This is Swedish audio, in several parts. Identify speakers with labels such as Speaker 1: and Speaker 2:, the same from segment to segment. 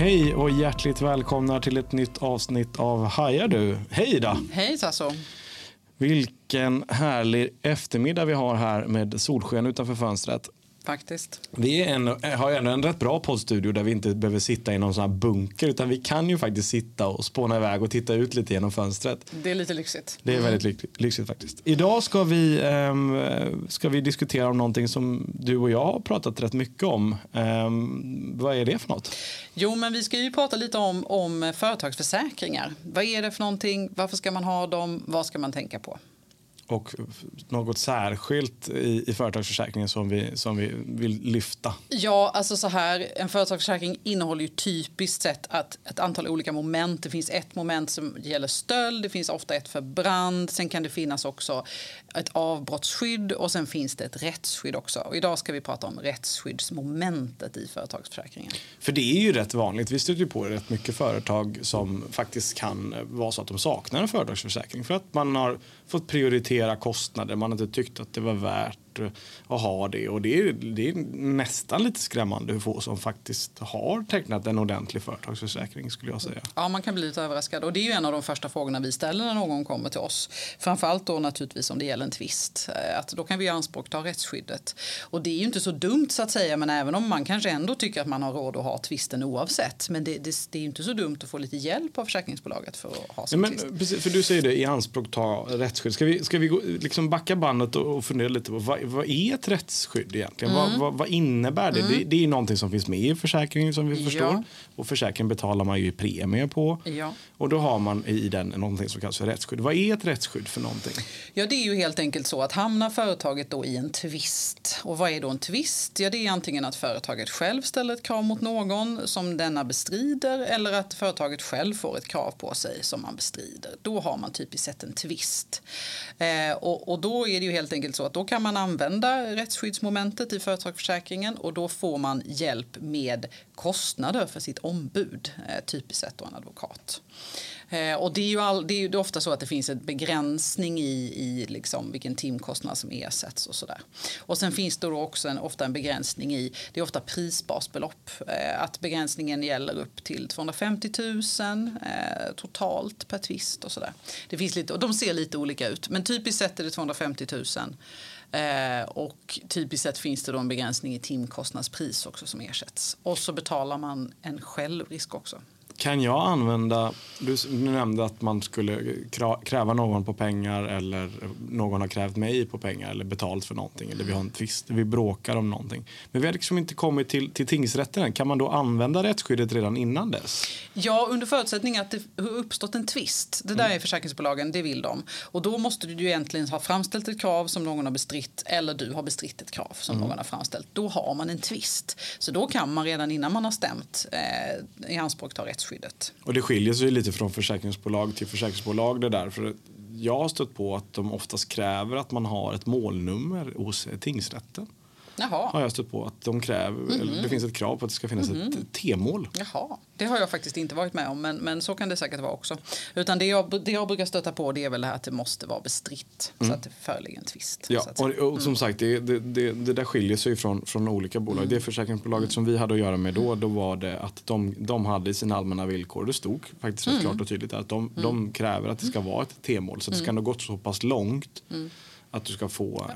Speaker 1: Hej och hjärtligt välkomna till ett nytt avsnitt av Hajar du. Hej Ida!
Speaker 2: Hej Tasso!
Speaker 1: Vilken härlig eftermiddag vi har här med solsken utanför fönstret.
Speaker 2: Faktiskt.
Speaker 1: Vi en, har ändå en rätt bra poddstudio där vi inte behöver sitta i någon sån här bunker utan vi kan ju faktiskt sitta och spåna iväg och titta ut lite genom fönstret.
Speaker 2: Det är lite lyxigt.
Speaker 1: Det är väldigt lyx, lyxigt faktiskt. Idag ska vi, um, ska vi diskutera om någonting som du och jag har pratat rätt mycket om. Um, vad är det för något?
Speaker 2: Jo, men vi ska ju prata lite om, om företagsförsäkringar. Vad är det för någonting? Varför ska man ha dem? Vad ska man tänka på?
Speaker 1: Och något särskilt i, i företagsförsäkringen som vi, som vi vill lyfta?
Speaker 2: Ja, alltså så här, en företagsförsäkring innehåller ju typiskt sett att ett antal olika moment. Det finns ett moment som gäller stöld, det finns ofta ett för brand, sen kan det finnas också ett avbrottsskydd och sen finns det ett rättsskydd också. Och idag ska vi prata om rättsskyddsmomentet i företagsförsäkringen.
Speaker 1: För det är ju rätt vanligt. Vi stöter på rätt mycket företag som faktiskt kan vara så att de saknar en företagsförsäkring för att man har fått prioritera kostnader. Man har inte tyckt att det var värt att ha det. Och det är, det är nästan lite skrämmande hur få som faktiskt har tecknat en ordentlig företagsförsäkring skulle jag säga.
Speaker 2: Ja, man kan bli lite överraskad. Och det är ju en av de första frågorna vi ställer när någon kommer till oss. Framförallt då naturligtvis om det gäller en tvist. Eh, att då kan vi anspråkta rättsskyddet. Och det är ju inte så dumt så att säga, men även om man kanske ändå tycker att man har råd att ha tvisten oavsett. Men det, det, det är ju inte så dumt att få lite hjälp av försäkringsbolaget för att ha sin
Speaker 1: ja, men, tvist. För du säger det, i anspråk ta rättsskydd. Ska vi, ska vi gå, liksom backa bandet och fundera lite på vad, vad är ett rättsskydd egentligen? Mm. Vad, vad, vad, innebär det? Mm. det? det? är någonting som finns med i försäkringen som vi förstår. Ja. Och försäkringen betalar man ju premier på.
Speaker 2: Ja.
Speaker 1: Och då har man i den någonting som kallas för rättsskydd. Vad är ett rättsskydd för någonting?
Speaker 2: Ja, det är ju helt enkelt så att hamnar företaget då i en tvist. Och vad är då en tvist? Ja, det är antingen att företaget själv ställer ett krav mot någon som denna bestrider eller att företaget själv får ett krav på sig som man bestrider. Då har man typiskt sett en tvist. Eh, och, och då är det ju helt enkelt så att då kan man använda rättsskyddsmomentet i företagsförsäkringen och då får man hjälp med kostnader för sitt ombud, eh, typiskt sett då en advokat. Eh, och det är ju all, det är ju ofta så att det finns en begränsning i, i liksom vilken timkostnad som ersätts och sådär. Och sen finns det då också en, ofta en begränsning i, det är ofta prisbasbelopp, eh, att begränsningen gäller upp till 250 000 totalt per tvist och sådär. Det finns lite, och de ser lite olika ut, men typiskt sett är det 250 000 Eh, och typiskt sett finns det då en begränsning i timkostnadspris också som ersätts. Och så betalar man en självrisk också.
Speaker 1: Kan jag använda, du nämnde att man skulle kräva någon på pengar eller någon har krävt mig på pengar eller betalt för någonting eller vi har en tvist, vi bråkar om någonting. Men vi har liksom inte kommit till, till tingsrätten än. Kan man då använda rättsskyddet redan innan dess?
Speaker 2: Ja, under förutsättning att det har uppstått en tvist. Det där mm. är försäkringsbolagen, det vill de. Och då måste du ju egentligen ha framställt ett krav som någon har bestritt eller du har bestritt ett krav som mm. någon har framställt. Då har man en tvist. Så då kan man redan innan man har stämt eh, i anspråk ta rättsskydd skyddet.
Speaker 1: Och det skiljer sig lite från försäkringsbolag till försäkringsbolag det där. För jag har stött på att de oftast kräver att man har ett målnummer hos tingsrätten.
Speaker 2: Jaha.
Speaker 1: Har jag stött på att de kräver, mm -hmm. det finns ett krav på att det ska finnas mm -hmm. ett T-mål.
Speaker 2: Jaha, det har jag faktiskt inte varit med om men, men så kan det säkert vara också. Utan det jag, det jag brukar stöta på det är väl det här att det måste vara bestritt mm. så att det föreligger en tvist.
Speaker 1: Ja, och, och, som mm. sagt det, det, det, det, där skiljer sig från, från olika bolag. Mm. Det försäkringsbolaget som vi hade att göra med då, då var det att de, de hade i sina allmänna villkor, det stod faktiskt rätt klart och tydligt att de, de kräver att det ska vara ett T-mål så det ska nog gått så pass långt att du ska få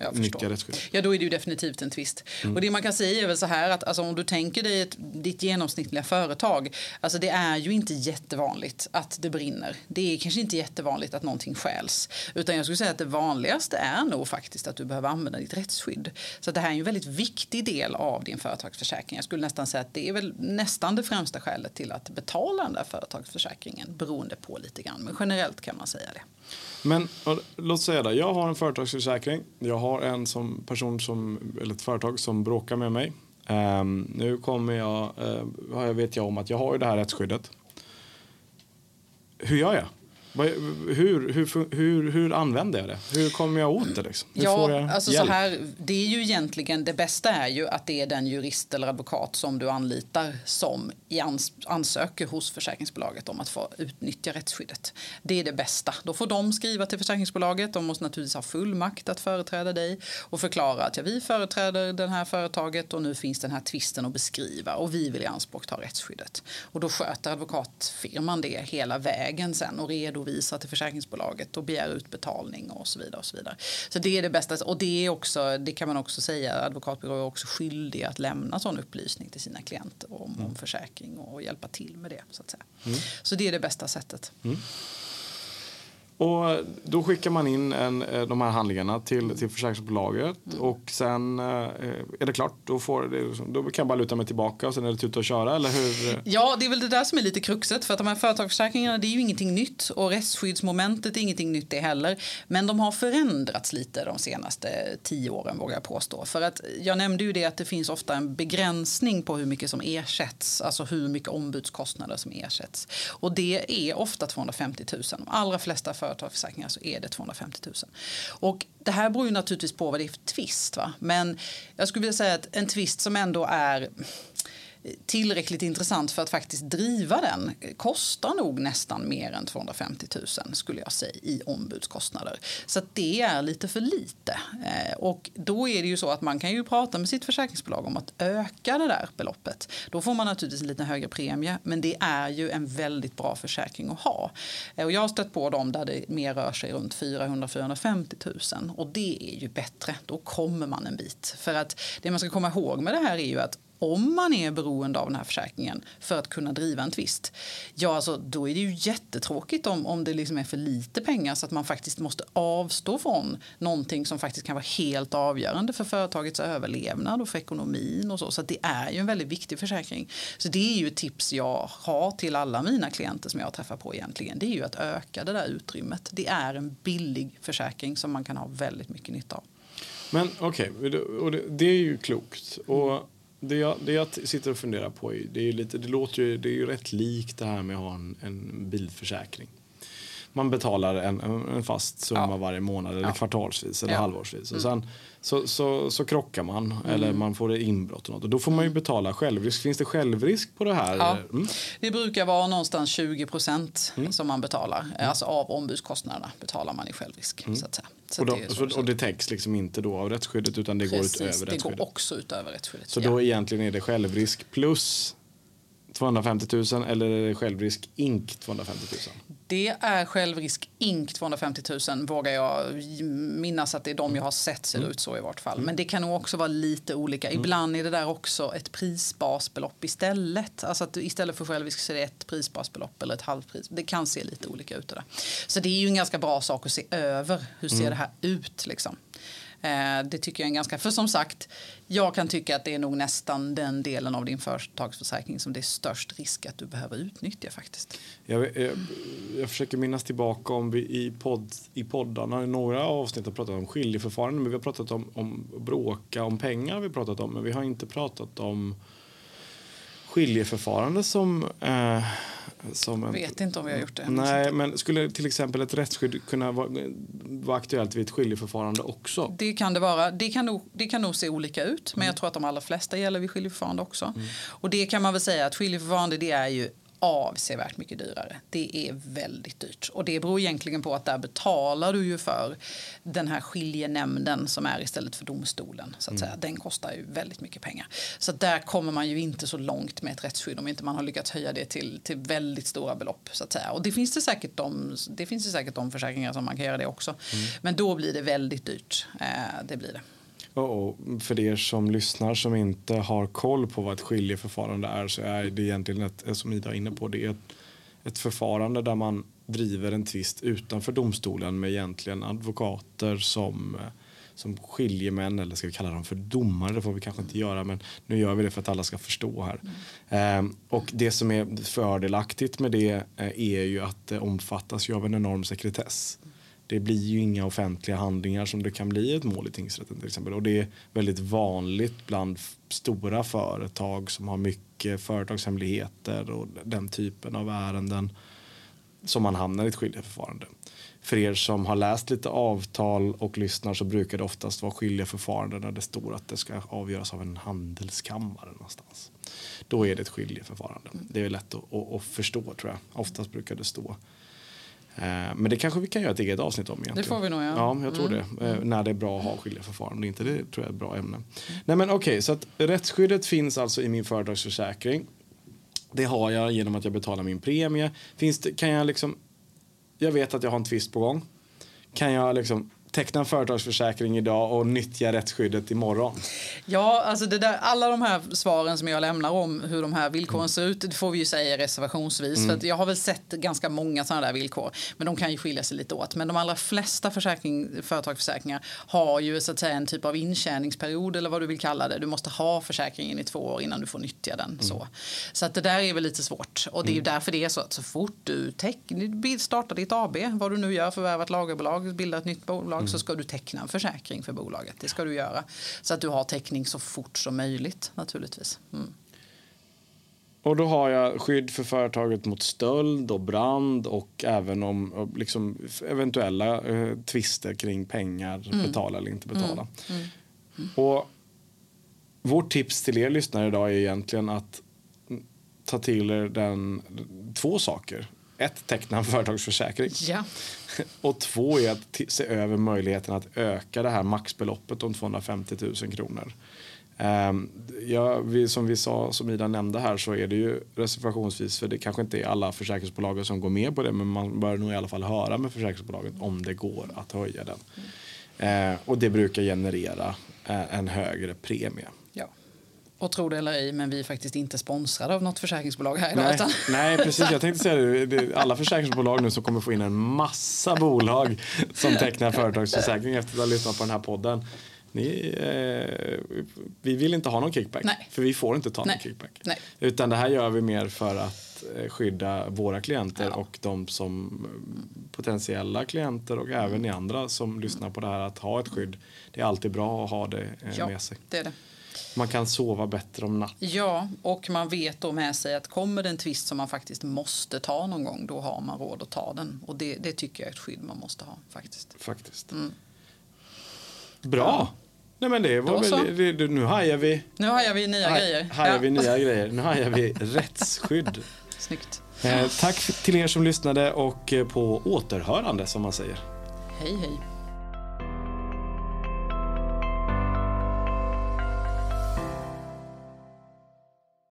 Speaker 1: eh, nyttja rättsskyddet.
Speaker 2: Ja, då är det ju definitivt en tvist. Mm. Och det man kan säga är väl så här att alltså, om du tänker dig ett, ditt genomsnittliga företag, alltså det är ju inte jättevanligt att det brinner. Det är kanske inte jättevanligt att någonting stjäls, utan jag skulle säga att det vanligaste är nog faktiskt att du behöver använda ditt rättsskydd. Så det här är en väldigt viktig del av din företagsförsäkring. Jag skulle nästan säga att det är väl nästan det främsta skälet till att betala den där företagsförsäkringen beroende på lite grann, men generellt kan man säga det.
Speaker 1: Men låt säga det, jag har en företagsförsäkring. Jag har en som person som, eller ett företag som bråkar med mig. Um, nu kommer jag, uh, vet jag om att jag har ju det här rättsskyddet. Hur gör jag? Hur, hur, hur, hur använder jag det? Hur kommer jag åt det? Liksom? Hur
Speaker 2: ja,
Speaker 1: får jag
Speaker 2: alltså
Speaker 1: hjälp?
Speaker 2: så här, det är ju egentligen det bästa är ju att det är den jurist eller advokat som du anlitar som ans ansöker hos försäkringsbolaget om att få utnyttja rättsskyddet. Det är det bästa. Då får de skriva till försäkringsbolaget. De måste naturligtvis ha full makt att företräda dig och förklara att ja, vi företräder det här företaget och nu finns den här tvisten att beskriva och vi vill i anspråk ta rättsskyddet. Och då sköter advokatfirman det hela vägen sen och redovisar till försäkringsbolaget och begär utbetalning och så vidare. Och så vidare. Så det är det bästa. Och det, är också, det kan man också säga, advokatbyråer är också skyldiga att lämna sån upplysning till sina klienter om, om försäkring och hjälpa till med det. Så, att säga.
Speaker 1: Mm.
Speaker 2: så det är det bästa sättet.
Speaker 1: Mm. Och då skickar man in en, eh, de här handlingarna till, till försäkringsbolaget
Speaker 2: Mm.
Speaker 1: och sen eh, är det klart. Då, får då kan jag bara luta mig tillbaka och sen är det tuta och köra, eller hur?
Speaker 2: Ja, det är väl det där som är lite kruxet. För att de här företagsförsäkringarna det är ju ingenting nytt och rättsskyddsmomentet är ingenting nytt det heller. Men de har förändrats lite de senaste tio åren vågar jag påstå. För att jag nämnde ju det att det finns ofta en begränsning på hur mycket som ersätts. Alltså hur mycket ombudskostnader som ersätts. Och det är ofta 250 000. De allra flesta företagsförsäkringar så är det 250 000. Och det här beror ju naturligtvis på vad det är för tvist. Va? Men jag skulle vilja säga att en tvist som ändå är tillräckligt intressant för att faktiskt driva den kostar nog nästan mer än 250 000 skulle jag säga i ombudskostnader. Så det är lite för lite. Eh, och då är det ju så att man kan ju prata med sitt försäkringsbolag om att öka det där beloppet. Då får man naturligtvis en lite högre premie men det är ju en väldigt bra försäkring att ha. Eh, och jag har stött på dem där det mer rör sig runt 400-450 000 och det är ju bättre. Då kommer man en bit. För att det man ska komma ihåg med det här är ju att om man är beroende av den här försäkringen för att kunna driva en tvist, ja, alltså, då är det ju jättetråkigt om, om det liksom är för lite pengar så att man faktiskt måste avstå från någonting som faktiskt kan vara helt avgörande för företagets överlevnad och för ekonomin och så. Så det är ju en väldigt viktig försäkring. Så det är ju ett tips jag har till alla mina klienter som jag träffar på egentligen. Det är ju att öka det där utrymmet. Det är en billig försäkring som man kan ha väldigt mycket nytta av.
Speaker 1: Men okej, okay, och det, det, är ju klokt. Och det jag, det jag sitter och funderar på är, det är ju lite, det låter ju, det är ju rätt likt det här med att ha en, en bilförsäkring. Man betalar en, en fast summa ja. varje månad eller ja. kvartalsvis eller ja. halvårsvis. Och sen så, så, så krockar man mm. eller man får inbrott och något. Och då får man ju betala självrisk. Finns det självrisk på det här?
Speaker 2: Ja. Mm. Det brukar vara någonstans 20 procent mm. som man betalar. Mm. Alltså av ombudskostnaderna betalar man i självrisk.
Speaker 1: Mm.
Speaker 2: Så att säga.
Speaker 1: Så och, då, det så, och det täcks liksom inte då av rättsskyddet utan det
Speaker 2: Precis,
Speaker 1: går utöver rättsskyddet?
Speaker 2: det går också utöver rättsskyddet.
Speaker 1: Så då egentligen är det självrisk plus 250 000 eller är det självrisk ink 250 000?
Speaker 2: Det är självrisk ink 250 000 vågar jag minnas att det är de jag har sett ser ut så i vart fall. Men det kan nog också vara lite olika. Ibland är det där också ett prisbasbelopp istället. Alltså att istället för självrisk så är det ett prisbasbelopp eller ett halvpris. Det kan se lite olika ut det där. Så det är ju en ganska bra sak att se över. Hur ser mm. det här ut liksom? Eh, det tycker jag är en ganska... För som sagt, jag kan tycka att det är nog nästan den delen av din företagsförsäkring som det är störst risk att du behöver utnyttja faktiskt.
Speaker 1: Jag, jag, jag försöker minnas tillbaka om vi i, podd, i poddarna i några avsnitt har pratat om skiljeförfarande men vi har pratat om, om bråka om pengar har vi pratat om men vi har inte pratat om skiljeförfarande som eh,
Speaker 2: som en, vet inte om vi har gjort det.
Speaker 1: Nej, men skulle till exempel ett rättsskydd kunna vara, vara aktuellt vid ett skiljeförfarande också?
Speaker 2: Det kan det vara. Det kan nog, det kan nog se olika ut, men mm. jag tror att de allra flesta gäller vid skiljeförfarande också. Mm. Och det kan man väl säga att skiljeförfarande det är ju avsevärt mycket dyrare. Det är väldigt dyrt. Och det beror egentligen på att där betalar du ju för den här skiljenämnden som är istället för domstolen. Så att säga. Mm. Den kostar ju väldigt mycket pengar. Så där kommer man ju inte så långt med ett rättsskydd om inte man har lyckats höja det till, till väldigt stora belopp. Så att säga. Och det finns det säkert de, det finns det säkert de försäkringar som man kan göra det också. Mm. Men då blir det väldigt dyrt. Eh, det blir det.
Speaker 1: Oh, för er som lyssnar som inte har koll på vad ett skiljeförfarande är så är det egentligen ett, som Ida är inne på, det är ett, ett förfarande där man driver en tvist utanför domstolen med egentligen advokater som, eh, som skiljemän eller ska vi kalla dem för domare, det får vi kanske inte göra men nu gör vi det för att alla ska förstå här. Mm. Eh, och det som är fördelaktigt med det eh, är ju att det omfattas ju av en enorm sekretess det blir ju inga offentliga handlingar som det kan bli ett mål i tingsrätten till exempel. Och det är väldigt vanligt bland stora företag som har mycket företagshemligheter och den typen av ärenden. som man hamnar i ett skiljeförfarande. För er som har läst lite avtal och lyssnar så brukar det oftast vara skiljeförfarande när det står att det ska avgöras av en handelskammare någonstans. Då är det ett skiljeförfarande. Det är lätt att, att, att förstå tror jag. Oftast brukar det stå. Eh, men det kanske vi kan göra ett eget avsnitt om. Egentligen.
Speaker 2: Det får vi nog
Speaker 1: göra. Ja, jag tror mm. det. Eh, när det är bra att ha skiljeförfarande. Inte det tror jag är ett bra ämne. Nej men okej, okay, så att rättsskyddet finns alltså i min företagsförsäkring. Det har jag genom att jag betalar min premie. Finns det, kan jag liksom jag vet att jag har en tvist på gång. Kan jag liksom teckna en företagsförsäkring idag och nyttja rättsskyddet imorgon?
Speaker 2: Ja, alltså det där, alla de här svaren som jag lämnar om hur de här villkoren mm. ser ut, det får vi ju säga reservationsvis. Mm. För jag har väl sett ganska många sådana där villkor, men de kan ju skilja sig lite åt. Men de allra flesta försäkring, företagsförsäkringar har ju så att säga en typ av intjäningsperiod eller vad du vill kalla det. Du måste ha försäkringen i två år innan du får nyttja den. Mm. Så, så att det där är väl lite svårt och det är ju mm. därför det är så att så fort du startar ditt AB, vad du nu gör, förvärvar ett lagerbolag, bildar ett nytt bolag mm. så ska du teckna en försäkring för bolaget. Det ska du göra. Så att du har täckning så fort som möjligt naturligtvis. Mm.
Speaker 1: Och då har jag skydd för företaget mot stöld och brand och även om liksom, eventuella eh, tvister kring pengar, mm. betala eller inte betala. Mm. mm. Och vårt tips till er lyssnare idag är egentligen att ta till er den, två saker ett, teckna en företagsförsäkring.
Speaker 2: Ja.
Speaker 1: Och två är att se över möjligheten att öka det här maxbeloppet om 250 000 kronor. Um, ja, vi, som vi sa, som Ida nämnde här så är det ju reservationsvis för det kanske inte är alla försäkringsbolag som går med på det men man bör nog i alla fall höra med försäkringsbolaget om det går att höja den. Mm. Uh, och det brukar generera uh, en högre premie.
Speaker 2: Och tro det eller ej, men vi är faktiskt inte sponsrade av något försäkringsbolag här idag. Nej,
Speaker 1: utan... nej precis. Jag tänkte säga det. Alla försäkringsbolag nu som kommer få in en massa bolag som tecknar företagsförsäkring efter att ha lyssnat på den här podden. Ni, eh, vi vill inte ha någon kickback,
Speaker 2: nej.
Speaker 1: för vi får inte ta nej. någon kickback.
Speaker 2: Nej.
Speaker 1: Utan det här gör vi mer för att eh, skydda våra klienter ja. och de som potentiella klienter och även ni andra som lyssnar på det här att ha ett skydd. Det är alltid bra att ha det eh,
Speaker 2: ja,
Speaker 1: med sig.
Speaker 2: Det är det.
Speaker 1: Man kan sova bättre om natten.
Speaker 2: Ja, och man vet då med sig att kommer det en tvist som man faktiskt måste ta någon gång, då har man råd att ta den. Och det, det tycker jag är ett skydd man måste ha faktiskt.
Speaker 1: Faktiskt. Mm. Bra! Ja. Nej men det var väl, det, det, nu hajar vi.
Speaker 2: Nu hajar vi nya ha, grejer.
Speaker 1: Hajar ja. vi nya grejer. Nu hajar vi rättsskydd.
Speaker 2: Snyggt.
Speaker 1: Eh, tack till er som lyssnade och eh, på återhörande som man säger.
Speaker 2: Hej hej.